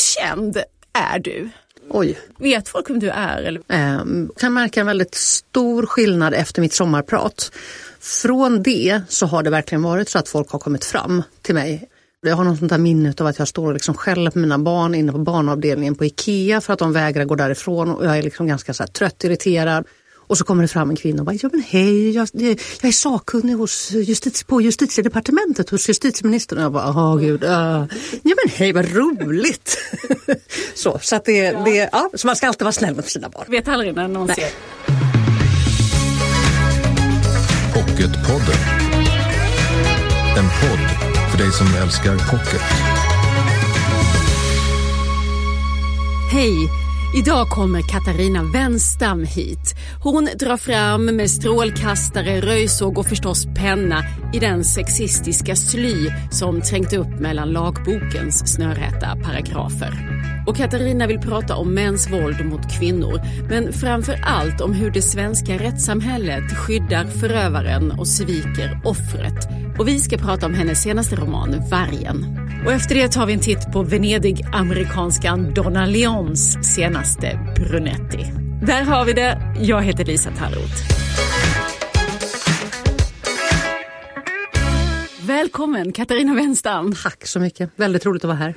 känd är du? Oj. Vet folk vem du är? Eller? Eh, kan märka en väldigt stor skillnad efter mitt sommarprat. Från det så har det verkligen varit så att folk har kommit fram till mig. Jag har något sånt där minne av att jag står och liksom skäller på mina barn inne på barnavdelningen på Ikea för att de vägrar gå därifrån och jag är liksom ganska så trött, irriterad. Och så kommer det fram en kvinna och bara, ja men hej, jag, jag är sakkunnig hos justitie, på justitiedepartementet hos justitieministern. Och jag bara, åh gud, uh. ja men hej vad roligt. så så, att det, ja. det, ja, så man ska alltid vara snäll mot sina barn. Vet aldrig när någon Nej. ser. Pocketpodden. En podd för dig som älskar pocket. Hej! Idag kommer Katarina Wenstam hit. Hon drar fram med strålkastare, röjsåg och förstås penna i den sexistiska sly som trängt upp mellan lagbokens snörräta paragrafer. Och Katarina vill prata om mäns våld mot kvinnor, men framför allt om hur det svenska rättssamhället skyddar förövaren och sviker offret. Och vi ska prata om hennes senaste roman Vargen. Och efter det tar vi en titt på Venedig-amerikanskan Donna Leons senaste Brunetti. Där har vi det. Jag heter Lisa Tallroth. Välkommen Katarina Wenstam. Tack så mycket. Väldigt roligt att vara här.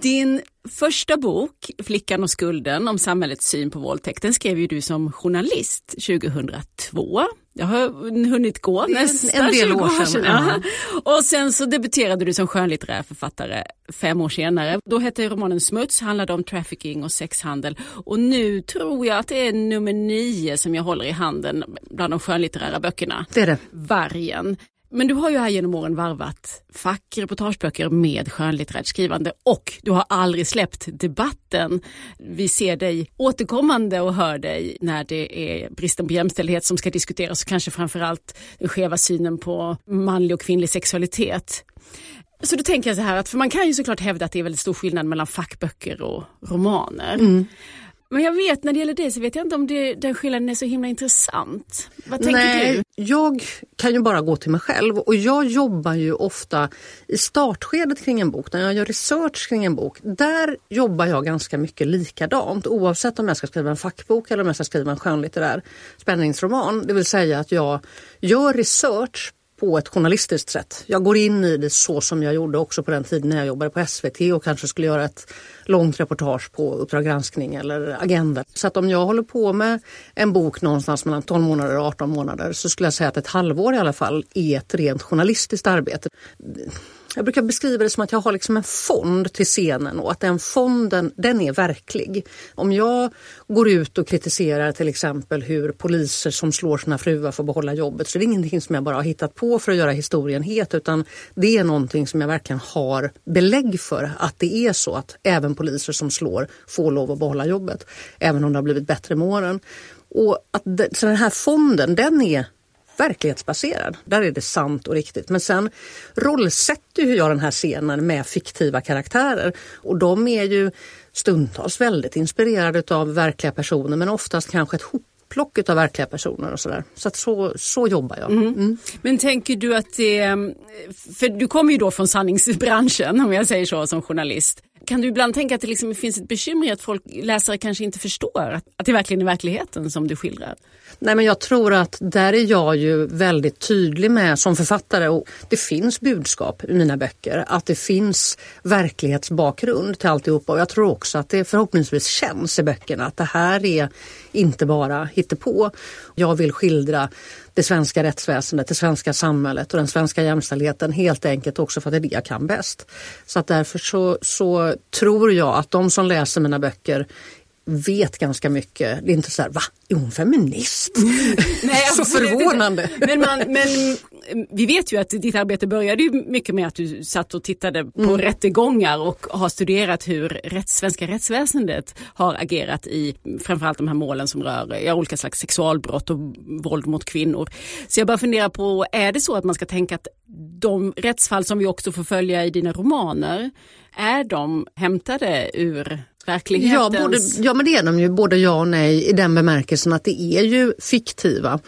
Din första bok, Flickan och skulden, om samhällets syn på våldtäkten skrev ju du som journalist 2002. Jag har hunnit gå nästan en del år sedan. Ja. Och sen så debuterade du som skönlitterär författare fem år senare. Då hette romanen Smuts, handlade om trafficking och sexhandel. Och nu tror jag att det är nummer nio som jag håller i handen bland de skönlitterära böckerna. Det är det. Vargen. Men du har ju här genom åren varvat fackreportageböcker med skönlitterärt skrivande och du har aldrig släppt debatten. Vi ser dig återkommande och hör dig när det är bristen på jämställdhet som ska diskuteras och kanske framförallt den skeva synen på manlig och kvinnlig sexualitet. Så då tänker jag så här att, för man kan ju såklart hävda att det är väldigt stor skillnad mellan fackböcker och romaner. Mm. Men jag vet när det gäller dig så vet jag inte om det, den skillnaden är så himla intressant. Vad tänker Nej, du? Jag kan ju bara gå till mig själv och jag jobbar ju ofta i startskedet kring en bok, när jag gör research kring en bok. Där jobbar jag ganska mycket likadant oavsett om jag ska skriva en fackbok eller om jag ska skriva en skönlitterär spänningsroman. Det vill säga att jag gör research på ett journalistiskt sätt. Jag går in i det så som jag gjorde också på den tiden när jag jobbade på SVT och kanske skulle göra ett långt reportage på Uppdrag granskning eller Agenda. Så att om jag håller på med en bok någonstans mellan 12 månader och 18 månader så skulle jag säga att ett halvår i alla fall är ett rent journalistiskt arbete. Jag brukar beskriva det som att jag har liksom en fond till scenen och att den fonden den är verklig. Om jag går ut och kritiserar till exempel hur poliser som slår sina fruar får behålla jobbet så det är ingenting som jag bara har hittat på för att göra historien het utan det är någonting som jag verkligen har belägg för att det är så att även poliser som slår får lov att behålla jobbet. Även om det har blivit bättre med åren. Och att det, så den här fonden den är verklighetsbaserad. Där är det sant och riktigt. Men sen rollsätter jag den här scenen med fiktiva karaktärer och de är ju stundtals väldigt inspirerade av verkliga personer men oftast kanske ett hopplock av verkliga personer och sådär. Så att så, så jobbar jag. Mm. Mm. Men tänker du att det, för du kommer ju då från sanningsbranschen om jag säger så som journalist. Kan du ibland tänka att det liksom finns ett bekymmer i att folk, läsare kanske inte förstår att, att det verkligen är verkligheten som du skildrar? Nej men jag tror att där är jag ju väldigt tydlig med som författare och det finns budskap i mina böcker. Att det finns verklighetsbakgrund till alltihopa och jag tror också att det förhoppningsvis känns i böckerna att det här är inte bara hittepå. Jag vill skildra det svenska rättsväsendet, det svenska samhället och den svenska jämställdheten helt enkelt också för att det är det jag kan bäst. Så att därför så, så tror jag att de som läser mina böcker vet ganska mycket. Det är inte så här, va, är hon feminist? Nej, så förvånande. Men, man, men vi vet ju att ditt arbete började mycket med att du satt och tittade på mm. rättegångar och har studerat hur rätts, svenska rättsväsendet har agerat i framförallt de här målen som rör ja, olika slags sexualbrott och våld mot kvinnor. Så jag bara funderar på, är det så att man ska tänka att de rättsfall som vi också får följa i dina romaner, är de hämtade ur verkligheten. Ja, både, ja men det är de ju både ja och nej i den bemärkelsen att det är ju fiktiva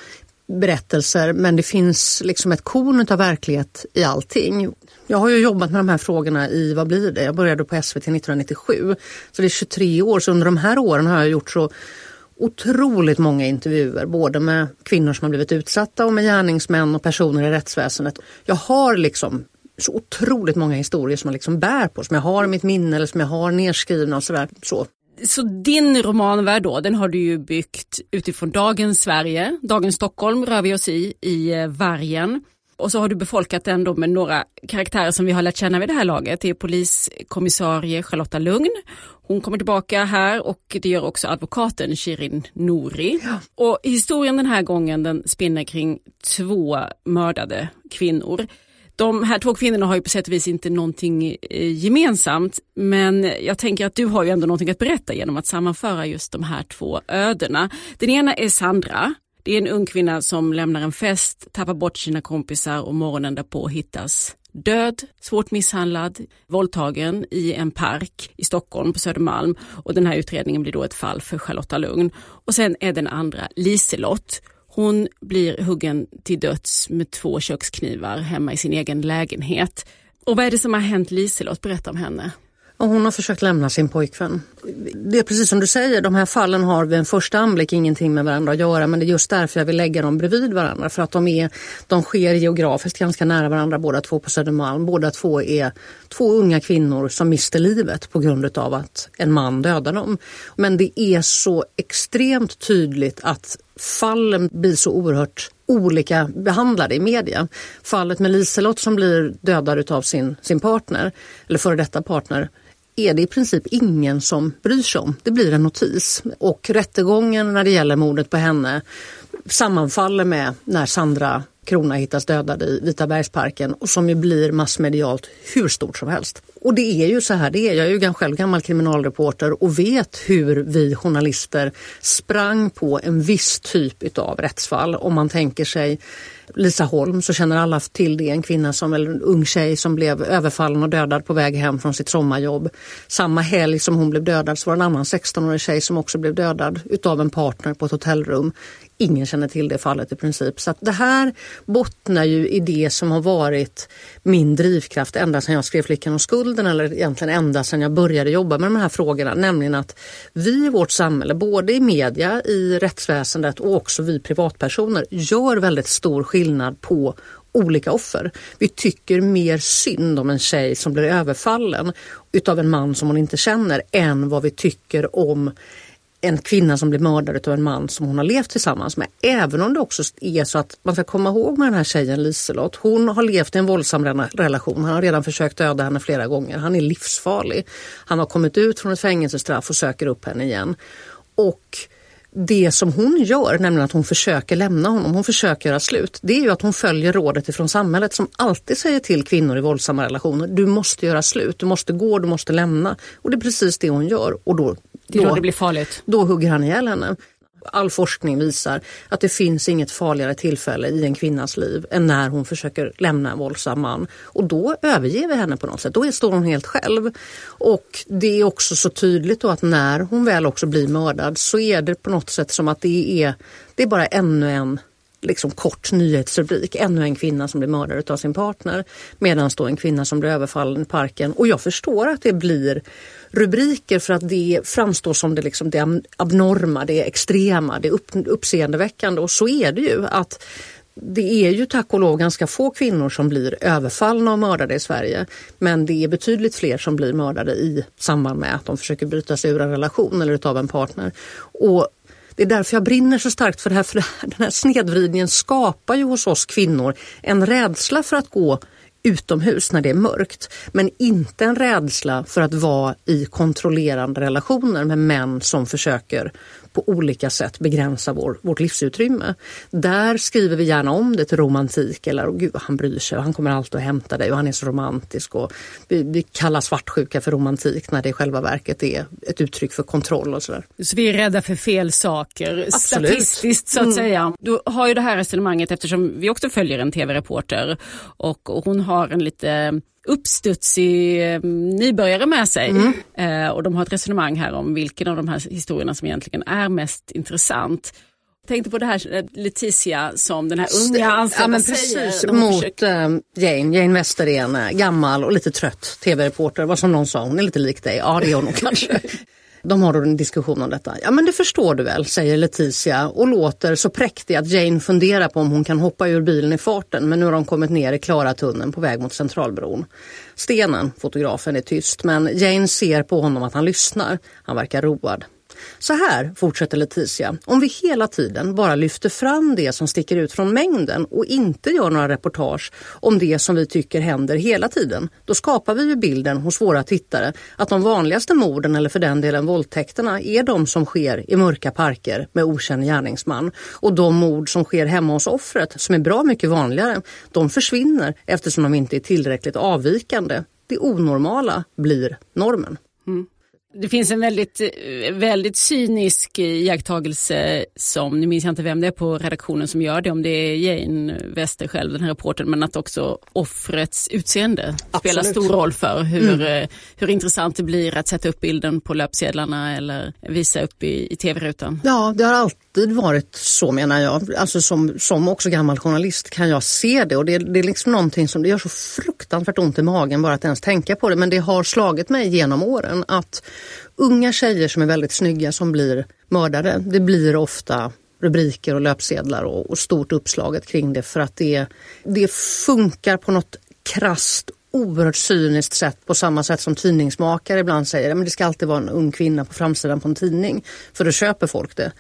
berättelser men det finns liksom ett korn av verklighet i allting. Jag har ju jobbat med de här frågorna i, vad blir det, jag började på SVT 1997. Så det är 23 år, så under de här åren har jag gjort så otroligt många intervjuer, både med kvinnor som har blivit utsatta och med gärningsmän och personer i rättsväsendet. Jag har liksom så otroligt många historier som jag liksom bär på, som jag har i mitt minne eller som jag har nedskrivna och sådär. Så. Så din romanvärld då, den har du ju byggt utifrån dagens Sverige, dagens Stockholm rör vi oss i, i eh, Vargen. Och så har du befolkat den då med några karaktärer som vi har lärt känna vid det här laget. Det är poliskommissarie Charlotta Lugn. Hon kommer tillbaka här och det gör också advokaten Shirin Nouri. Ja. Och historien den här gången den spinner kring två mördade kvinnor. De här två kvinnorna har ju på sätt och vis inte någonting eh, gemensamt men jag tänker att du har ju ändå någonting att berätta genom att sammanföra just de här två ödena. Den ena är Sandra. Det är en ung kvinna som lämnar en fest, tappar bort sina kompisar och morgonen därpå hittas död, svårt misshandlad, våldtagen i en park i Stockholm på Södermalm och den här utredningen blir då ett fall för Charlotta Lugn. Och sen är den andra Liselott. Hon blir huggen till döds med två köksknivar hemma i sin egen lägenhet. Och vad är det som har hänt Liselott? Berätta om henne. Hon har försökt lämna sin pojkvän. Det är precis som du säger, de här fallen har vid en första anblick ingenting med varandra att göra men det är just därför jag vill lägga dem bredvid varandra för att de, är, de sker geografiskt ganska nära varandra båda två på Södermalm. Båda två är två unga kvinnor som mister livet på grund av att en man dödar dem. Men det är så extremt tydligt att fallen blir så oerhört olika behandlade i media. Fallet med Liselott som blir dödad av sin, sin partner, eller före detta partner, är det i princip ingen som bryr sig om. Det blir en notis. Och rättegången när det gäller mordet på henne sammanfaller med när Sandra Krona hittas dödad i Vita bergsparken och som ju blir massmedialt hur stort som helst. Och det är ju så här, det är, jag är ju själv gammal kriminalreporter och vet hur vi journalister sprang på en viss typ av rättsfall. Om man tänker sig Lisa Holm så känner alla till det, en kvinna som, eller en ung tjej som blev överfallen och dödad på väg hem från sitt sommarjobb. Samma helg som hon blev dödad så var det en annan 16-årig tjej som också blev dödad utav en partner på ett hotellrum. Ingen känner till det fallet i princip. Så det här bottnar ju i det som har varit min drivkraft ända sedan jag skrev Flickan och skulden eller egentligen ända sedan jag började jobba med de här frågorna. Nämligen att vi i vårt samhälle, både i media, i rättsväsendet och också vi privatpersoner gör väldigt stor skillnad skillnad på olika offer. Vi tycker mer synd om en tjej som blir överfallen utav en man som hon inte känner än vad vi tycker om en kvinna som blir mördad av en man som hon har levt tillsammans med. Även om det också är så att man ska komma ihåg med den här tjejen Liselott. Hon har levt i en våldsam relation. Han har redan försökt döda henne flera gånger. Han är livsfarlig. Han har kommit ut från ett fängelsestraff och söker upp henne igen. Och det som hon gör, nämligen att hon försöker lämna honom, hon försöker göra slut, det är ju att hon följer rådet ifrån samhället som alltid säger till kvinnor i våldsamma relationer, du måste göra slut, du måste gå, du måste lämna. Och det är precis det hon gör och då det är då, det blir farligt. Då hugger han ihjäl henne. All forskning visar att det finns inget farligare tillfälle i en kvinnas liv än när hon försöker lämna en våldsam man. Och då överger vi henne på något sätt. Då står hon helt själv. Och det är också så tydligt då att när hon väl också blir mördad så är det på något sätt som att det är, det är bara ännu en liksom kort nyhetsrubrik. Ännu en kvinna som blir mördad av sin partner. Medan då en kvinna som blir överfallen i parken. Och jag förstår att det blir rubriker för att det framstår som det, liksom, det abnorma, det extrema, det upp, uppseendeväckande. Och så är det ju. att det är ju tack och lov ganska få kvinnor som blir överfallna och mördade i Sverige. Men det är betydligt fler som blir mördade i samband med att de försöker bryta sig ur en relation eller utav en partner. Och det är därför jag brinner så starkt för det här. För den här snedvridningen skapar ju hos oss kvinnor en rädsla för att gå utomhus när det är mörkt. Men inte en rädsla för att vara i kontrollerande relationer med män som försöker på olika sätt begränsa vår, vårt livsutrymme. Där skriver vi gärna om det till romantik eller oh, gud han bryr sig och han kommer alltid att hämta dig och han är så romantisk. Och vi, vi kallar svartsjuka för romantik när det i själva verket är ett uttryck för kontroll och sådär. Så vi är rädda för fel saker Absolut. statistiskt så att mm. säga. Du har ju det här resonemanget eftersom vi också följer en tv-reporter och, och hon har en lite uppstudsig eh, nybörjare med sig. Mm. Eh, och de har ett resonemang här om vilken av de här historierna som egentligen är mest intressant. tänkte på det här eh, Leticia som den här unga anställda ja, säger. mot försöker- Jane. Jane Westerén, gammal och lite trött tv-reporter. Vad som någon sa, hon är lite lik dig. Ja det är hon kanske. De har då en diskussion om detta. Ja men det förstår du väl, säger Leticia och låter så präktig att Jane funderar på om hon kan hoppa ur bilen i farten men nu har de kommit ner i Klaratunneln på väg mot Centralbron. Stenen, fotografen, är tyst men Jane ser på honom att han lyssnar. Han verkar road. Så här, fortsätter Leticia, om vi hela tiden bara lyfter fram det som sticker ut från mängden och inte gör några reportage om det som vi tycker händer hela tiden, då skapar vi ju bilden hos våra tittare att de vanligaste morden eller för den delen våldtäkterna är de som sker i mörka parker med okänd gärningsman. Och de mord som sker hemma hos offret, som är bra mycket vanligare, de försvinner eftersom de inte är tillräckligt avvikande. Det onormala blir normen. Mm. Det finns en väldigt, eh, väldigt cynisk iakttagelse som, nu minns jag inte vem det är på redaktionen som gör det, om det är Jane Wester själv, den här reportern, men att också offrets utseende spelar Absolut. stor roll för hur, eh, hur intressant det blir att sätta upp bilden på löpsedlarna eller visa upp i, i tv-rutan. Ja, det har alltid varit så menar jag. Alltså som, som också gammal journalist kan jag se det och det, det är liksom någonting som det gör så fruktansvärt ont i magen bara att ens tänka på det. Men det har slagit mig genom åren att unga tjejer som är väldigt snygga som blir mördare, det blir ofta rubriker och löpsedlar och, och stort uppslaget kring det för att det, det funkar på något krasst oerhört cyniskt sätt på samma sätt som tidningsmakare ibland säger att det ska alltid vara en ung kvinna på framsidan på en tidning för då köper folk det.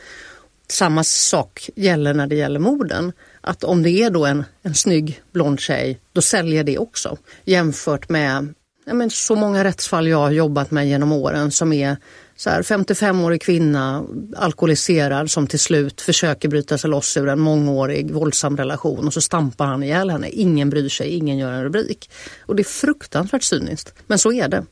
Samma sak gäller när det gäller morden. Att om det är då en, en snygg blond tjej, då säljer det också. Jämfört med ja, men så många rättsfall jag har jobbat med genom åren som är så här 55-årig kvinna, alkoholiserad som till slut försöker bryta sig loss ur en mångårig våldsam relation och så stampar han ihjäl henne. Ingen bryr sig, ingen gör en rubrik. Och det är fruktansvärt cyniskt, men så är det.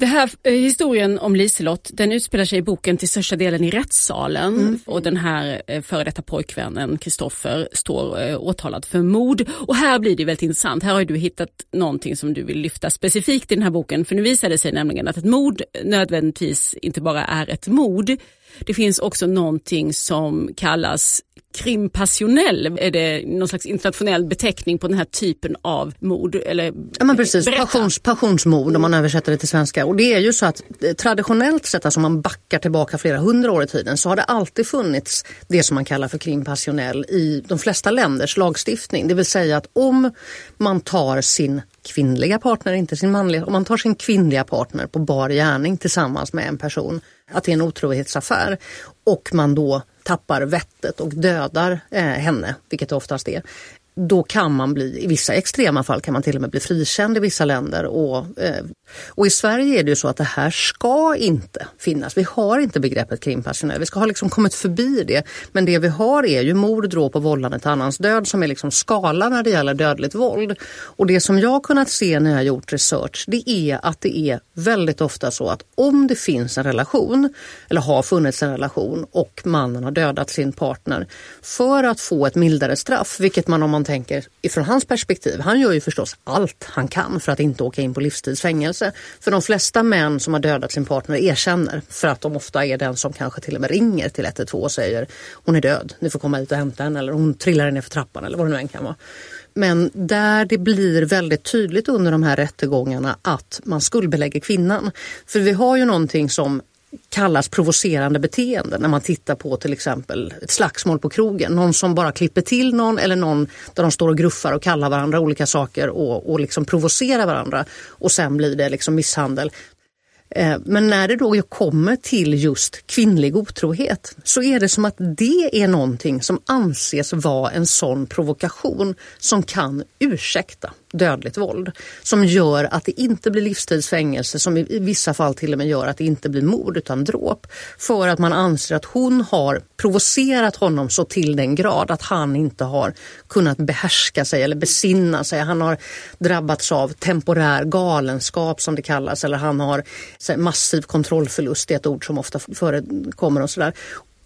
Det här eh, historien om Liselott, den utspelar sig i boken till största delen i rättssalen och den här eh, före detta pojkvännen Kristoffer står eh, åtalad för mord. Och här blir det väldigt intressant. Här har du hittat någonting som du vill lyfta specifikt i den här boken. För nu visar det sig nämligen att ett mord nödvändigtvis inte bara är ett mord. Det finns också någonting som kallas crime passionnel. Är det någon slags internationell beteckning på den här typen av mord? Eller, Ja men precis, Berätta. Passions, passionsmord om man översätter det till svenska. Och det är ju så att eh, traditionellt sett, alltså om man backar tillbaka flera hundra år i tiden, så har det alltid funnits det som man kallar för crime passionnel i de flesta länders lagstiftning. Det vill säga att om man tar sin kvinnliga partner, inte sin manliga, om man tar sin kvinnliga partner på bar gärning tillsammans med en person, att det är en otrohetsaffär. Och man då tappar vettet och dödar eh, henne, vilket det oftast är, då kan man bli, i vissa extrema fall kan man till och med bli frikänd i vissa länder. Och, eh, och i Sverige är det ju så att det här ska inte finnas. Vi har inte begreppet krimpassionär. Vi ska ha liksom kommit förbi det. Men det vi har är ju mord, dråp och vållande till annans död som är liksom skala när det gäller dödligt våld. Och det som jag har kunnat se när jag har gjort research det är att det är väldigt ofta så att om det finns en relation eller har funnits en relation och mannen har dödat sin partner för att få ett mildare straff, vilket man om man tänker ifrån hans perspektiv, han gör ju förstås allt han kan för att inte åka in på livstidsfängelse. För de flesta män som har dödat sin partner erkänner för att de ofta är den som kanske till och med ringer till 112 och säger hon är död, ni får komma hit och hämta henne eller hon trillar ner för trappan eller vad det nu än kan vara. Men där det blir väldigt tydligt under de här rättegångarna att man skuldbelägger kvinnan. För vi har ju någonting som kallas provocerande beteende när man tittar på till exempel ett slagsmål på krogen. Någon som bara klipper till någon eller någon där de står och gruffar och kallar varandra olika saker och, och liksom provocerar varandra och sen blir det liksom misshandel. Eh, men när det då kommer till just kvinnlig otrohet så är det som att det är någonting som anses vara en sån provokation som kan ursäkta dödligt våld. Som gör att det inte blir livstidsfängelse, som i vissa fall till och med gör att det inte blir mord utan dråp. För att man anser att hon har provocerat honom så till den grad att han inte har kunnat behärska sig eller besinna sig. Han har drabbats av temporär galenskap som det kallas eller han har massiv kontrollförlust, det är ett ord som ofta förekommer och sådär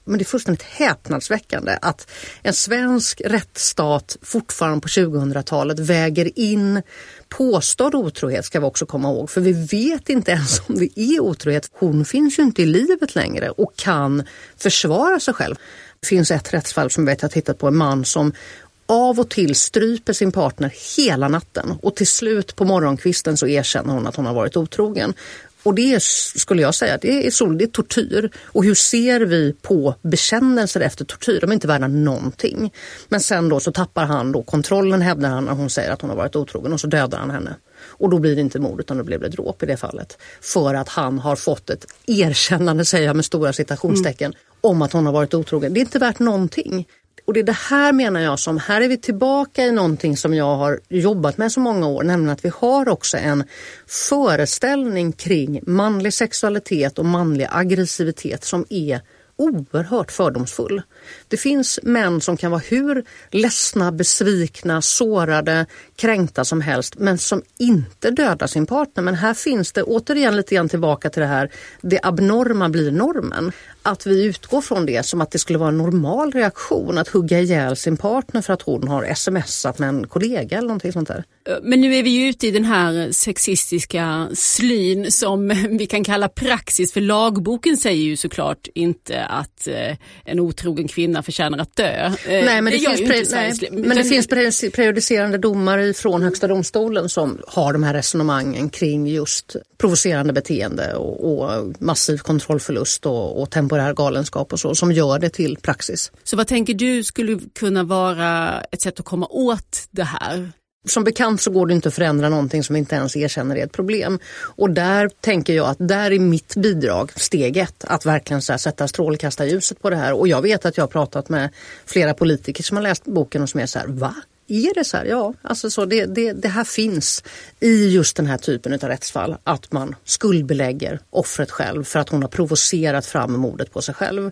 men det är fullständigt häpnadsväckande att en svensk rättsstat fortfarande på 2000-talet väger in påstådd otrohet ska vi också komma ihåg, för vi vet inte ens om det är otrohet. Hon finns ju inte i livet längre och kan försvara sig själv. Det finns ett rättsfall som vet jag har tittat på, en man som av och till stryper sin partner hela natten och till slut på morgonkvisten så erkänner hon att hon har varit otrogen. Och det är, skulle jag säga, det är, det är tortyr. Och hur ser vi på bekännelser efter tortyr? De är inte värda någonting. Men sen då så tappar han då kontrollen hävdar han när hon säger att hon har varit otrogen och så dödar han henne. Och då blir det inte mord utan då blir det dråp i det fallet. För att han har fått ett erkännande, säger jag med stora citationstecken, mm. om att hon har varit otrogen. Det är inte värt någonting. Och det är det här menar jag som, här är vi tillbaka i någonting som jag har jobbat med så många år, nämligen att vi har också en föreställning kring manlig sexualitet och manlig aggressivitet som är oerhört fördomsfull. Det finns män som kan vara hur ledsna, besvikna, sårade, kränkta som helst men som inte dödar sin partner. Men här finns det återigen lite grann tillbaka till det här, det abnorma blir normen. Att vi utgår från det som att det skulle vara en normal reaktion att hugga ihjäl sin partner för att hon har smsat med en kollega eller någonting sånt där. Men nu är vi ju ute i den här sexistiska slyn som vi kan kalla praxis för lagboken säger ju såklart inte att eh, en otrogen kvinna förtjänar att dö. Eh, nej, men det, det, finns, pre nej, men det finns prejudicerande domar från Högsta domstolen som har de här resonemangen kring just provocerande beteende och, och massiv kontrollförlust och, och temporär galenskap och så som gör det till praxis. Så vad tänker du skulle kunna vara ett sätt att komma åt det här? Som bekant så går det inte att förändra någonting som inte ens erkänner är ett problem. Och där tänker jag att där är mitt bidrag, steg ett, att verkligen så sätta strålkastarljuset på det här. Och jag vet att jag har pratat med flera politiker som har läst boken och som är så här, va? Är det så här? Ja, alltså så det, det, det här finns i just den här typen av rättsfall. Att man skuldbelägger offret själv för att hon har provocerat fram mordet på sig själv.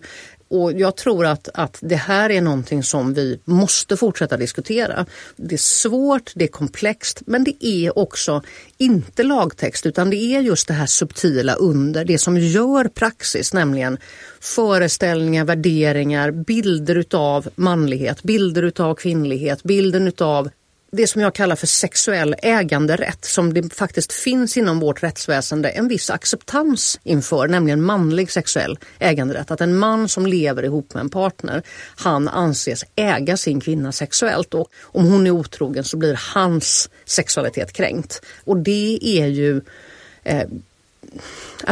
Och jag tror att, att det här är någonting som vi måste fortsätta diskutera. Det är svårt, det är komplext, men det är också inte lagtext utan det är just det här subtila under, det som gör praxis, nämligen föreställningar, värderingar, bilder utav manlighet, bilder utav kvinnlighet, bilden utav det som jag kallar för sexuell äganderätt som det faktiskt finns inom vårt rättsväsende en viss acceptans inför, nämligen manlig sexuell äganderätt. Att en man som lever ihop med en partner, han anses äga sin kvinna sexuellt och om hon är otrogen så blir hans sexualitet kränkt. Och det är ju eh,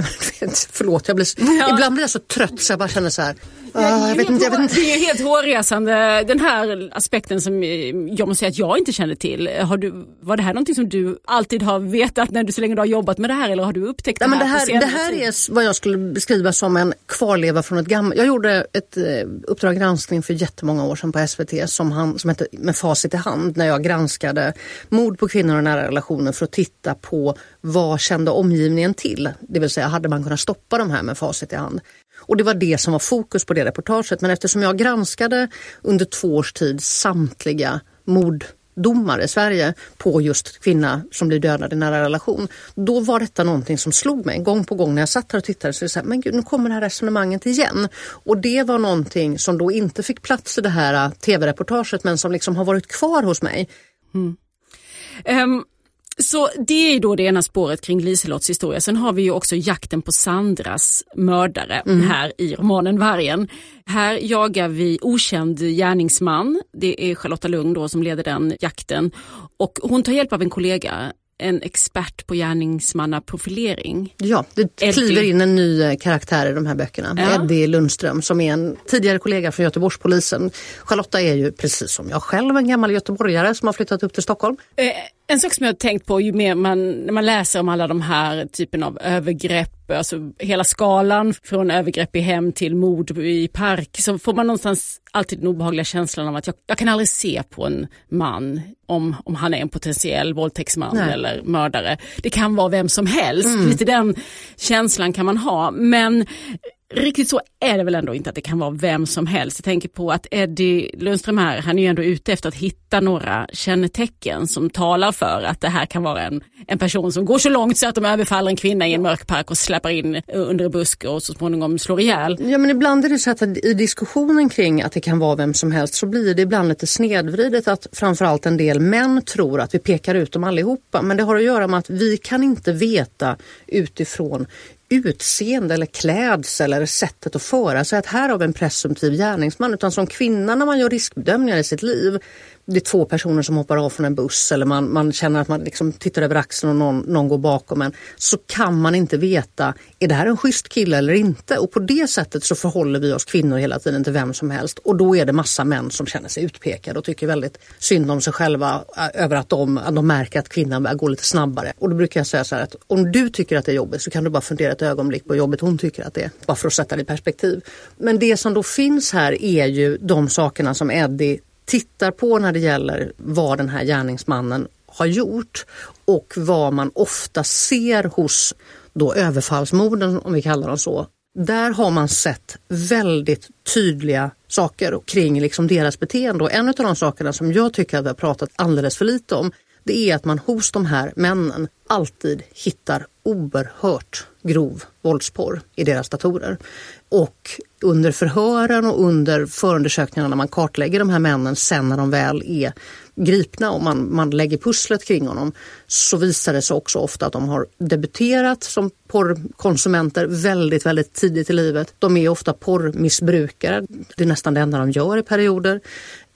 Förlåt, jag blir, ja. ibland blir jag så trött så jag bara känner så här Ah, jag vet inte, jag vet inte. Det är helt hårresande den här aspekten som jag måste säga att jag inte känner till. Har du, var det här någonting som du alltid har vetat när du så länge du har jobbat med det här eller har du upptäckt det, ja, här? Men det, här det här är vad jag skulle beskriva som en kvarleva från ett gammalt... Jag gjorde ett eh, Uppdrag granskning för jättemånga år sedan på SVT som, han, som hette Med facit i hand när jag granskade mord på kvinnor och nära relationer för att titta på vad kände omgivningen till? Det vill säga hade man kunnat stoppa de här med facit i hand? Och det var det som var fokus på det reportaget. Men eftersom jag granskade under två års tid samtliga morddomar i Sverige på just kvinna som blir dödad i nära relation. Då var detta någonting som slog mig gång på gång när jag satt här och tittade. Så så här, men gud, nu kommer det här resonemanget igen. Och det var någonting som då inte fick plats i det här äh, tv-reportaget men som liksom har varit kvar hos mig. Mm. Um, så det är då det ena spåret kring Liselottes historia. Sen har vi ju också jakten på Sandras mördare mm. här i romanen Vargen. Här jagar vi okänd gärningsman. Det är Charlotta Lung då som leder den jakten och hon tar hjälp av en kollega en expert på gärningsmannaprofilering. Ja, det kliver in en ny eh, karaktär i de här böckerna. Ja. Eddie Lundström som är en tidigare kollega från Göteborgspolisen. Charlotta är ju precis som jag själv en gammal göteborgare som har flyttat upp till Stockholm. En sak som jag har tänkt på ju mer man, när man läser om alla de här typen av övergrepp, alltså hela skalan från övergrepp i hem till mord i park, så får man någonstans alltid den obehagliga känslan av att jag, jag kan aldrig se på en man om, om han är en potentiell våldtäktsman Nej. eller mördare. Det kan vara vem som helst, mm. lite den känslan kan man ha. Men riktigt så är det väl ändå inte att det kan vara vem som helst. Jag tänker på att Eddie Lundström här, han är ju ändå ute efter att hitta några kännetecken som talar för att det här kan vara en, en person som går så långt så att de överfaller en kvinna i en mörk park och släpar in under en buske och så småningom slår ihjäl. Ja men ibland är det så att i diskussionen kring att det kan vara vem som helst så blir det ibland lite snedvridet att framförallt en del män tror att vi pekar ut dem allihopa. Men det har att göra med att vi kan inte veta utifrån utseende eller klädsel eller sättet att föra sig att här har vi en presumtiv gärningsman. Utan som kvinna när man gör riskbedömningar i sitt liv det är två personer som hoppar av från en buss eller man, man känner att man liksom tittar över axeln och någon, någon går bakom en. Så kan man inte veta, är det här en schysst kille eller inte? Och på det sättet så förhåller vi oss kvinnor hela tiden till vem som helst. Och då är det massa män som känner sig utpekade och tycker väldigt synd om sig själva över att de, att de märker att kvinnan börjar gå lite snabbare. Och då brukar jag säga så här att om du tycker att det är jobbigt så kan du bara fundera ett ögonblick på hur jobbigt hon tycker att det är. Bara för att sätta det i perspektiv. Men det som då finns här är ju de sakerna som Eddie tittar på när det gäller vad den här gärningsmannen har gjort och vad man ofta ser hos då överfallsmorden, om vi kallar dem så. Där har man sett väldigt tydliga saker kring liksom deras beteende och en av de sakerna som jag tycker att vi har pratat alldeles för lite om det är att man hos de här männen alltid hittar oerhört grov våldsporr i deras datorer. Och under förhören och under förundersökningarna när man kartlägger de här männen sen när de väl är gripna och man, man lägger pusslet kring honom så visar det sig också ofta att de har debuterat som porrkonsumenter väldigt, väldigt tidigt i livet. De är ofta porrmissbrukare. Det är nästan det enda de gör i perioder.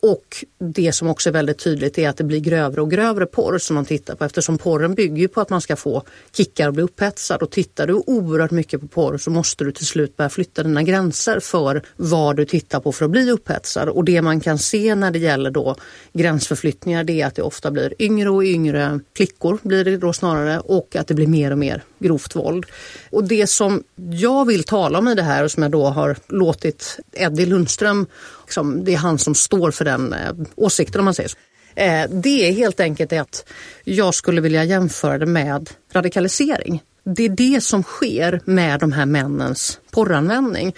Och det som också är väldigt tydligt är att det blir grövre och grövre porr som de tittar på eftersom porren bygger på att man ska få kickar och bli upphetsad. Och tittar du oerhört mycket på porr så måste du till slut börja flytta dina gränser för vad du tittar på för att bli upphetsad. Och det man kan se när det gäller då gränsförflyttningar det är att det ofta blir yngre och yngre flickor blir det då snarare och att det blir mer och mer grovt våld. Och det som jag vill tala om i det här och som jag då har låtit Eddie Lundström, liksom, det är han som står för den eh, åsikten om man säger så. Eh, det är helt enkelt att jag skulle vilja jämföra det med radikalisering. Det är det som sker med de här männens porranvändning.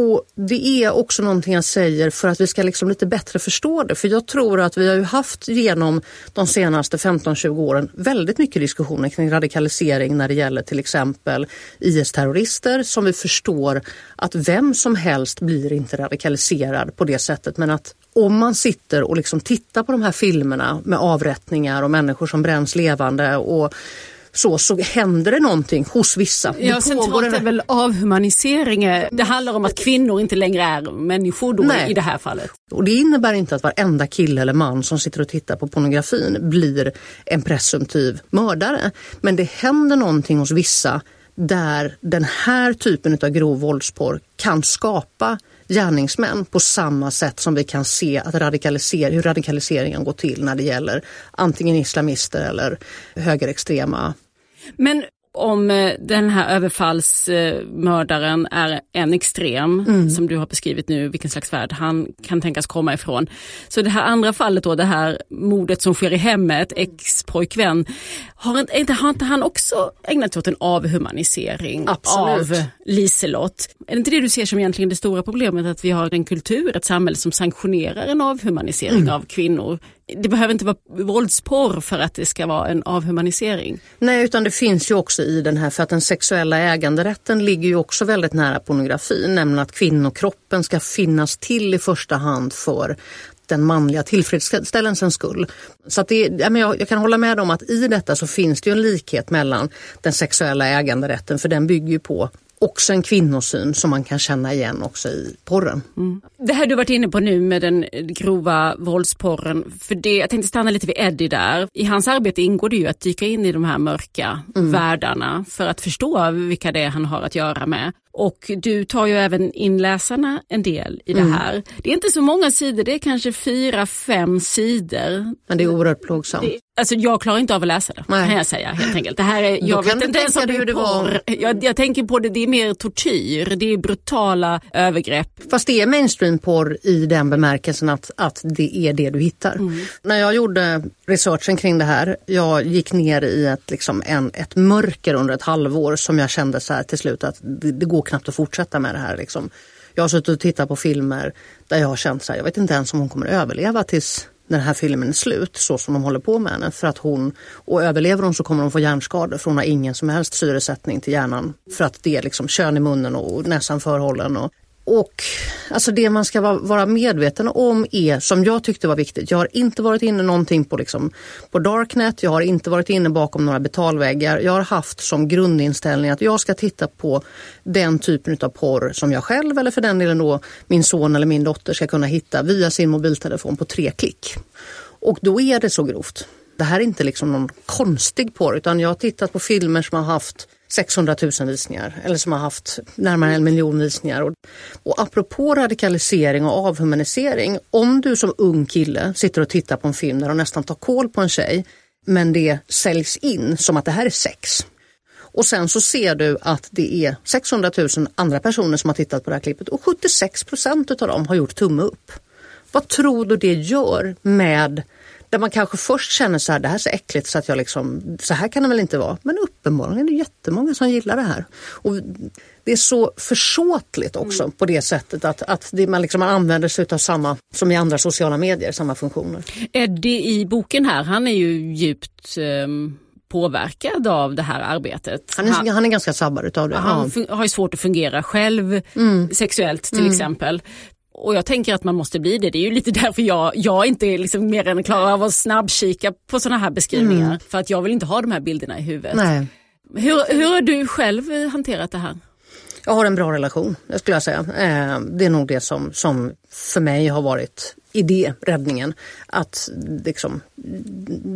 Och det är också någonting jag säger för att vi ska liksom lite bättre förstå det. För jag tror att vi har ju haft genom de senaste 15-20 åren väldigt mycket diskussioner kring radikalisering när det gäller till exempel IS-terrorister som vi förstår att vem som helst blir inte radikaliserad på det sättet men att om man sitter och liksom tittar på de här filmerna med avrättningar och människor som bränns levande och så, så händer det någonting hos vissa. Ja, centralt är väl avhumanisering. Det handlar om att kvinnor inte längre är människor då Nej. i det här fallet. Och det innebär inte att varenda kille eller man som sitter och tittar på pornografin blir en presumtiv mördare. Men det händer någonting hos vissa där den här typen av grov våldsporr kan skapa gärningsmän på samma sätt som vi kan se att radikaliser hur radikaliseringen går till när det gäller antingen islamister eller högerextrema. Men om eh, den här överfallsmördaren är en extrem, mm. som du har beskrivit nu, vilken slags värld han kan tänkas komma ifrån. Så det här andra fallet då, det här mordet som sker i hemmet, ex-pojkvän, har inte, har inte han också ägnat sig åt en avhumanisering Absolut. av Liselott? Är det inte det du ser som egentligen det stora problemet, att vi har en kultur, ett samhälle som sanktionerar en avhumanisering mm. av kvinnor det behöver inte vara våldsporr för att det ska vara en avhumanisering. Nej, utan det finns ju också i den här, för att den sexuella äganderätten ligger ju också väldigt nära pornografin, nämligen att kvinnokroppen ska finnas till i första hand för den manliga tillfredsställelsens skull. Så att det, jag, jag kan hålla med om att i detta så finns det ju en likhet mellan den sexuella äganderätten, för den bygger ju på också en kvinnosyn som man kan känna igen också i porren. Mm. Det här du varit inne på nu med den grova våldsporren, för det, jag tänkte stanna lite vid Eddie där. I hans arbete ingår det ju att dyka in i de här mörka mm. världarna för att förstå vilka det är han har att göra med. Och du tar ju även in läsarna en del i det mm. här. Det är inte så många sidor, det är kanske fyra, fem sidor. Men det är oerhört plågsamt. Det, alltså jag klarar inte av att läsa det, Nej. kan jag säga helt enkelt. Det här är, jag vet inte ens om det porr. Jag, jag, tänker på det, det är mer tortyr, det är brutala övergrepp. Fast det är mainstream-porr i den bemärkelsen att, att det är det du hittar. Mm. När jag gjorde researchen kring det här, jag gick ner i ett, liksom en, ett mörker under ett halvår som jag kände så här till slut att det, det går knappt att fortsätta med det här. Liksom. Jag har suttit och tittat på filmer där jag har känt så här, jag vet inte ens om hon kommer överleva tills den här filmen är slut så som de håller på med henne. För att hon, och överlever hon så kommer hon få hjärnskador för hon har ingen som helst syresättning till hjärnan. För att det är liksom kön i munnen och näsan förhållen. Och, och alltså det man ska vara medveten om är, som jag tyckte var viktigt, jag har inte varit inne någonting på, liksom, på Darknet, jag har inte varit inne bakom några betalväggar. Jag har haft som grundinställning att jag ska titta på den typen av porr som jag själv eller för den delen då min son eller min dotter ska kunna hitta via sin mobiltelefon på tre klick. Och då är det så grovt. Det här är inte liksom någon konstig porr utan jag har tittat på filmer som har haft 600 000 visningar eller som har haft närmare en miljon visningar. Och, och apropå radikalisering och avhumanisering, om du som ung kille sitter och tittar på en film där de nästan tar koll på en tjej men det säljs in som att det här är sex. Och sen så ser du att det är 600 000 andra personer som har tittat på det här klippet och 76 procent av dem har gjort tumme upp. Vad tror du det gör med där man kanske först känner så här, det här är så äckligt så att jag liksom, så här kan det väl inte vara. Men uppenbarligen är det jättemånga som gillar det här. Och det är så försåtligt också mm. på det sättet att, att det, man, liksom, man använder sig av samma, som i andra sociala medier, samma funktioner. Eddie i boken här, han är ju djupt um påverkad av det här arbetet. Han är, han, han är ganska sabbad utav det. Han ja. har ju svårt att fungera själv mm. sexuellt till mm. exempel och jag tänker att man måste bli det. Det är ju lite därför jag, jag inte liksom mer än klar av att snabbkika på sådana här beskrivningar. Mm. För att jag vill inte ha de här bilderna i huvudet. Nej. Hur, hur har du själv hanterat det här? Jag har en bra relation, det skulle jag säga. Eh, det är nog det som, som för mig har varit idéräddningen. Att liksom,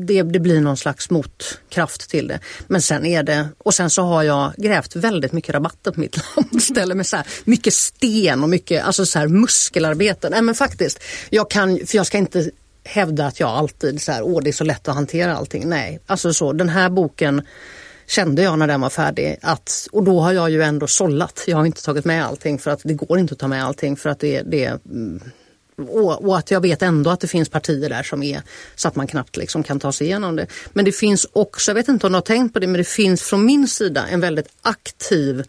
det, det blir någon slags motkraft till det. Men sen är det, och sen så har jag grävt väldigt mycket rabatter på mitt landställe med så här, mycket sten och mycket alltså så här, muskelarbete. Nej men faktiskt, jag kan, för jag ska inte hävda att jag alltid så här, åh det är så lätt att hantera allting. Nej, alltså så den här boken kände jag när den var färdig. Att, och då har jag ju ändå sållat. Jag har inte tagit med allting för att det går inte att ta med allting för att det, det mm, och, och, att jag vet ändå att det finns partier där som är så att man knappt liksom kan ta sig igenom det. Men det finns också, jag vet inte om du har tänkt på det, men det finns från min sida en väldigt aktiv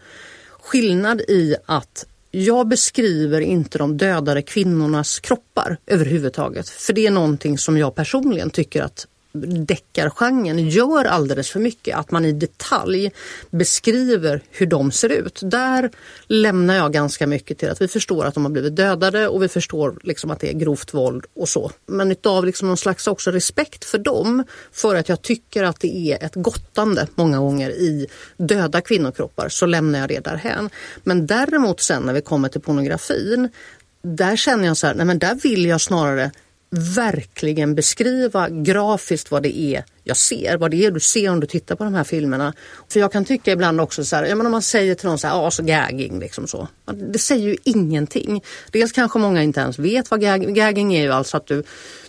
skillnad i att jag beskriver inte de dödade kvinnornas kroppar överhuvudtaget. För det är någonting som jag personligen tycker att deckargenren gör alldeles för mycket. Att man i detalj beskriver hur de ser ut. Där lämnar jag ganska mycket till att vi förstår att de har blivit dödade och vi förstår liksom att det är grovt våld och så. Men utav liksom någon slags också respekt för dem, för att jag tycker att det är ett gottande många gånger i döda kvinnokroppar, så lämnar jag det därhän. Men däremot sen när vi kommer till pornografin, där känner jag så här, nej men där vill jag snarare verkligen beskriva grafiskt vad det är jag ser, vad det är du ser om du tittar på de här filmerna. För jag kan tycka ibland också så här, ja men om man säger till någon så här, ja så gagging liksom så. Det säger ju ingenting. Dels kanske många inte ens vet vad gagging, gagging är ju alltså att du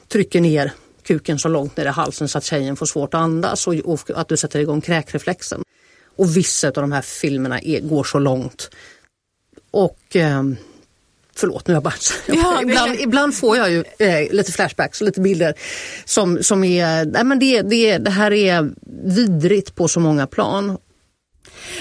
trycker ner kuken så långt ner i halsen så att tjejen får svårt att andas och, och att du sätter igång kräkreflexen. Och vissa av de här filmerna är, går så långt. Och eh, Förlåt, nu har jag bara... Ja, ibland, ibland får jag ju eh, lite flashbacks och lite bilder som, som är... Nej, men det, det, det här är vidrigt på så många plan.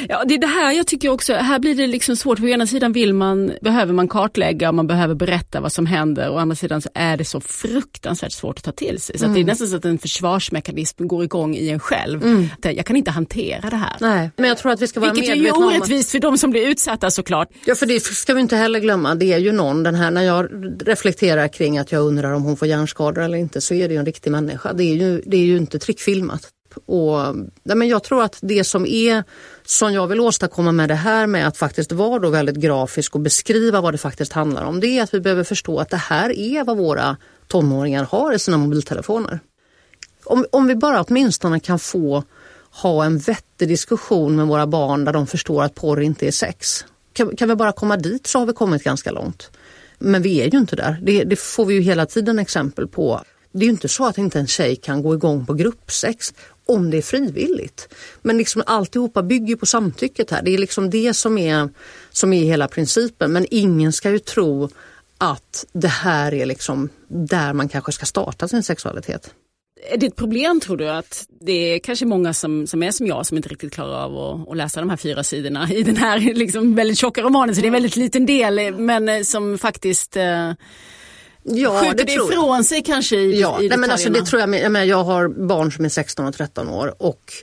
Ja, det är det här jag tycker också, här blir det liksom svårt. På ena sidan vill man, behöver man kartlägga och man behöver berätta vad som händer. Å andra sidan så är det så fruktansvärt svårt att ta till sig. Så mm. det är mm. nästan så att en försvarsmekanism går igång i en själv. Mm. Jag kan inte hantera det här. Nej, men jag tror att vi ska vara Vilket är orättvist för de som blir utsatta såklart. Ja, för det ska vi inte heller glömma. Det är ju någon, den här, när jag reflekterar kring att jag undrar om hon får hjärnskador eller inte, så är det ju en riktig människa. Det är ju, det är ju inte trickfilmat. Och, nej, men jag tror att det som är som jag vill åstadkomma med det här med att faktiskt vara då väldigt grafisk och beskriva vad det faktiskt handlar om. Det är att vi behöver förstå att det här är vad våra tonåringar har i sina mobiltelefoner. Om, om vi bara åtminstone kan få ha en vettig diskussion med våra barn där de förstår att porr inte är sex. Kan, kan vi bara komma dit så har vi kommit ganska långt. Men vi är ju inte där. Det, det får vi ju hela tiden exempel på. Det är ju inte så att inte en tjej kan gå igång på gruppsex om det är frivilligt. Men liksom alltihopa bygger på samtycket här. Det är liksom det som är, som är hela principen. Men ingen ska ju tro att det här är liksom där man kanske ska starta sin sexualitet. Är det ett problem tror du att det är kanske många som, som är som jag som inte riktigt klarar av att, att läsa de här fyra sidorna i den här liksom väldigt tjocka romanen så det är en väldigt liten del eh, men eh, som faktiskt eh, Ja, Skjuter det, ifrån sig kanske i, ja, i nej, men alltså, det tror jag, jag, menar, jag har barn som är 16 och 13 år och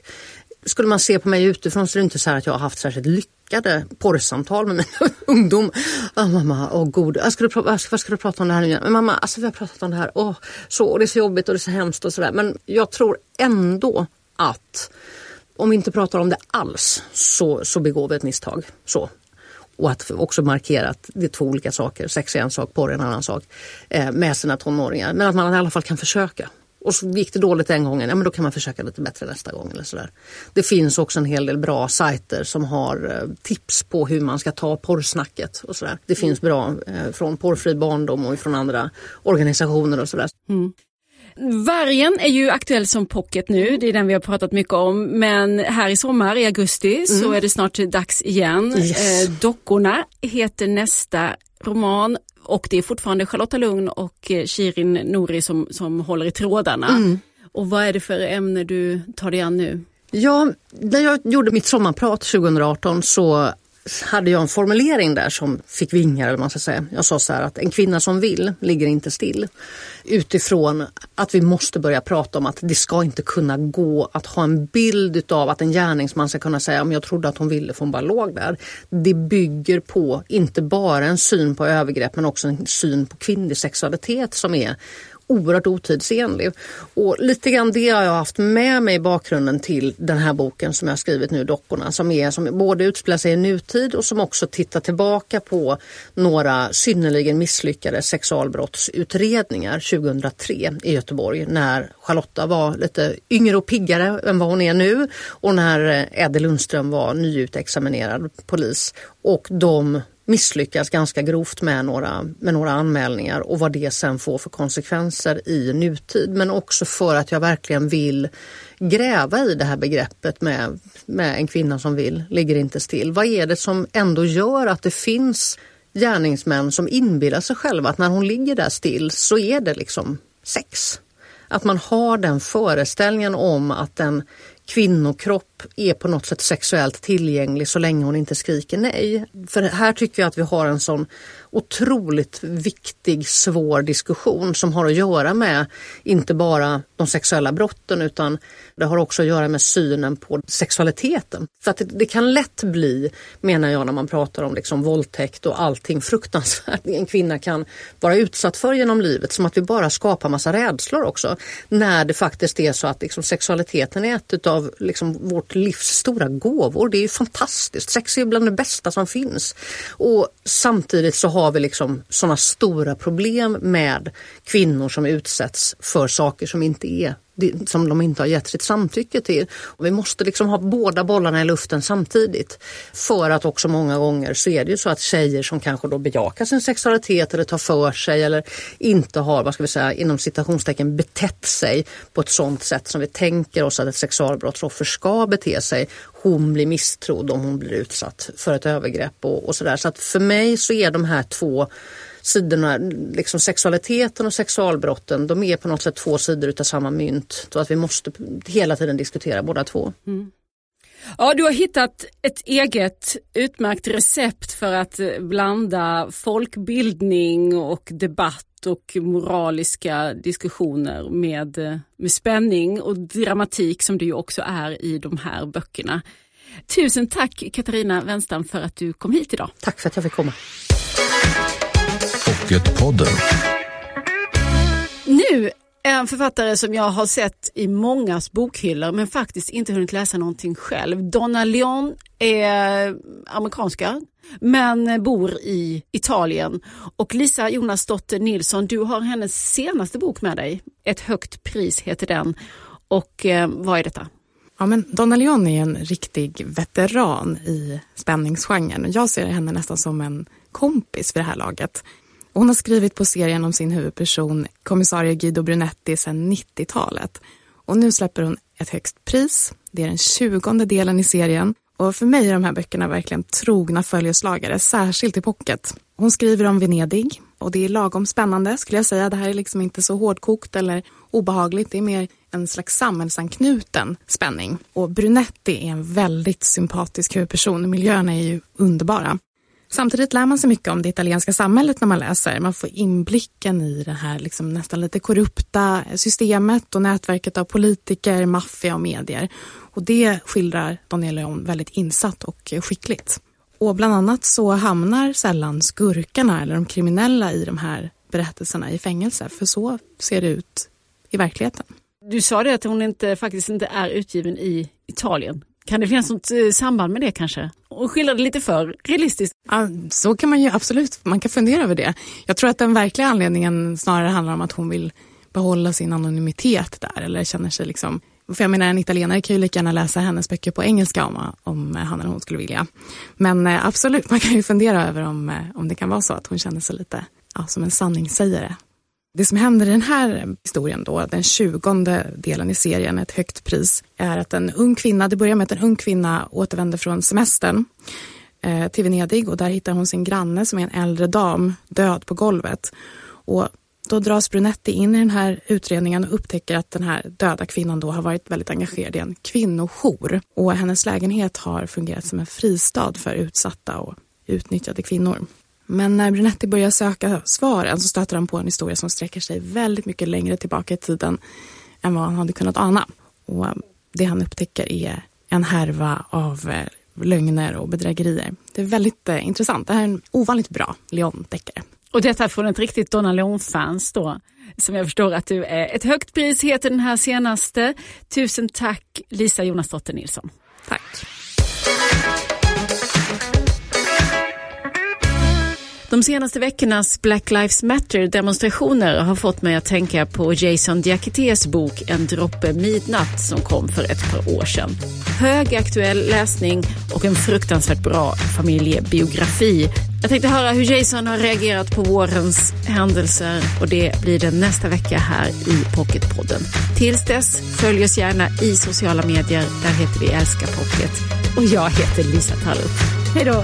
skulle man se på mig utifrån så är det inte så att jag har haft särskilt lyckade porrsamtal med mina ungdom. Oh, mamma, åh oh, god, jag ska du, vad ska du prata om det här nu Men mamma, alltså vi har pratat om det här, oh, så, och det är så jobbigt och det är så hemskt och sådär. Men jag tror ändå att om vi inte pratar om det alls så, så begår vi ett misstag. Så. Och att också markera att det är två olika saker, sex är en sak, porr är en annan sak, eh, med sina tonåringar. Men att man i alla fall kan försöka. Och så gick det dåligt den gången, ja men då kan man försöka lite bättre nästa gång. eller sådär. Det finns också en hel del bra sajter som har eh, tips på hur man ska ta porrsnacket. Och sådär. Det finns bra eh, från Porrfri barndom och från andra organisationer och sådär. Mm. Vargen är ju aktuell som pocket nu, det är den vi har pratat mycket om. Men här i sommar, i augusti, mm. så är det snart dags igen. Yes. Eh, Dockorna heter nästa roman och det är fortfarande Charlotta Lugn och eh, Shirin Nouri som, som håller i trådarna. Mm. Och vad är det för ämne du tar dig an nu? Ja, när jag gjorde mitt sommarprat 2018 så hade jag en formulering där som fick vingar. Eller man ska säga. Jag sa så här att en kvinna som vill ligger inte still. Utifrån att vi måste börja prata om att det ska inte kunna gå att ha en bild av att en gärningsman ska kunna säga om jag trodde att hon ville för hon bara låg där. Det bygger på inte bara en syn på övergrepp men också en syn på kvinnlig sexualitet som är oerhört otidsenlig. Och lite grann det har jag haft med mig i bakgrunden till den här boken som jag skrivit nu, Dockorna, som, är, som både utspelar sig i nutid och som också tittar tillbaka på några synnerligen misslyckade sexualbrottsutredningar 2003 i Göteborg när Charlotta var lite yngre och piggare än vad hon är nu och när eh, Eddie Lundström var nyutexaminerad polis. Och de misslyckas ganska grovt med några, med några anmälningar och vad det sen får för konsekvenser i nutid. Men också för att jag verkligen vill gräva i det här begreppet med, med en kvinna som vill, ligger inte still. Vad är det som ändå gör att det finns gärningsmän som inbillar sig själva att när hon ligger där still så är det liksom sex. Att man har den föreställningen om att en kvinnokropp är på något sätt sexuellt tillgänglig så länge hon inte skriker nej. För här tycker jag att vi har en sån otroligt viktig, svår diskussion som har att göra med inte bara de sexuella brotten utan det har också att göra med synen på sexualiteten. För att det, det kan lätt bli, menar jag när man pratar om liksom våldtäkt och allting fruktansvärt en kvinna kan vara utsatt för genom livet, som att vi bara skapar massa rädslor också. När det faktiskt är så att liksom sexualiteten är ett av liksom vårt livs stora gåvor. Det är ju fantastiskt. Sex är bland det bästa som finns. Och samtidigt så har vi liksom sådana stora problem med kvinnor som utsätts för saker som inte är som de inte har gett sitt samtycke till. Och vi måste liksom ha båda bollarna i luften samtidigt. För att också många gånger så är det ju så att tjejer som kanske då bejakar sin sexualitet eller tar för sig eller inte har, vad ska vi säga, inom citationstecken betett sig på ett sådant sätt som vi tänker oss att ett sexualbrottsoffer ska bete sig. Hon blir misstrodd om hon blir utsatt för ett övergrepp och, och sådär. Så att för mig så är de här två sidorna, liksom sexualiteten och sexualbrotten, de är på något sätt två sidor utav samma mynt. Så att vi måste hela tiden diskutera båda två. Mm. Ja, du har hittat ett eget utmärkt recept för att blanda folkbildning och debatt och moraliska diskussioner med, med spänning och dramatik som det ju också är i de här böckerna. Tusen tack Katarina Wenstam för att du kom hit idag. Tack för att jag fick komma. Pocketpodden. Nu en författare som jag har sett i mångas bokhyllor men faktiskt inte hunnit läsa någonting själv. Donna Leon är amerikanska men bor i Italien. Och Lisa Jonasdotter Nilsson, du har hennes senaste bok med dig. Ett högt pris heter den. Och eh, vad är detta? Ja, men Donna Leon är en riktig veteran i spänningsgenren. Jag ser henne nästan som en kompis vid det här laget. Hon har skrivit på serien om sin huvudperson, kommissarie Guido Brunetti, sedan 90-talet. Och nu släpper hon ett högst pris. Det är den tjugonde delen i serien. Och för mig är de här böckerna verkligen trogna följeslagare, särskilt i pocket. Hon skriver om Venedig, och det är lagom spännande skulle jag säga. Det här är liksom inte så hårdkokt eller obehagligt. Det är mer en slags samhällsanknuten spänning. Och Brunetti är en väldigt sympatisk huvudperson. Miljöerna är ju underbara. Samtidigt lär man sig mycket om det italienska samhället när man läser. Man får inblicken i det här liksom nästan lite korrupta systemet och nätverket av politiker, maffia och medier. Och det skildrar Daniel Leon väldigt insatt och skickligt. Och bland annat så hamnar sällan skurkarna eller de kriminella i de här berättelserna i fängelse, för så ser det ut i verkligheten. Du sa det att hon inte, faktiskt inte är utgiven i Italien. Kan det finnas något eh, samband med det kanske? Och skildra det lite för realistiskt? Ja, så kan man ju absolut, man kan fundera över det. Jag tror att den verkliga anledningen snarare handlar om att hon vill behålla sin anonymitet där eller känner sig liksom för jag menar en italienare kan ju lika gärna läsa hennes böcker på engelska om, om han eller hon skulle vilja. Men eh, absolut, man kan ju fundera över om, eh, om det kan vara så att hon känner sig lite ja, som en sanningssägare. Det som händer i den här historien då, den tjugonde delen i serien, ett högt pris, är att en ung kvinna, det börjar med att en ung kvinna återvänder från semestern eh, till Venedig och där hittar hon sin granne som är en äldre dam död på golvet. Och då dras Brunetti in i den här utredningen och upptäcker att den här döda kvinnan då har varit väldigt engagerad i en kvinnojour. Och hennes lägenhet har fungerat som en fristad för utsatta och utnyttjade kvinnor. Men när Brunetti börjar söka svaren så stöter han på en historia som sträcker sig väldigt mycket längre tillbaka i tiden än vad han hade kunnat ana. Och det han upptäcker är en härva av eh, lögner och bedrägerier. Det är väldigt eh, intressant. Det här är en ovanligt bra Leon-deckare. Och detta från ett riktigt Donna Leon-fans då, som jag förstår att du är. Ett högt pris heter den här senaste. Tusen tack Lisa Jonasdotter Nilsson. Tack. De senaste veckornas Black Lives Matter-demonstrationer har fått mig att tänka på Jason Diakités bok En droppe midnatt som kom för ett par år sedan. Högaktuell läsning och en fruktansvärt bra familjebiografi. Jag tänkte höra hur Jason har reagerat på vårens händelser och det blir det nästa vecka här i Pocketpodden. Tills dess, följ oss gärna i sociala medier. Där heter vi Älska Pocket. Och jag heter Lisa Tallup. Hej då!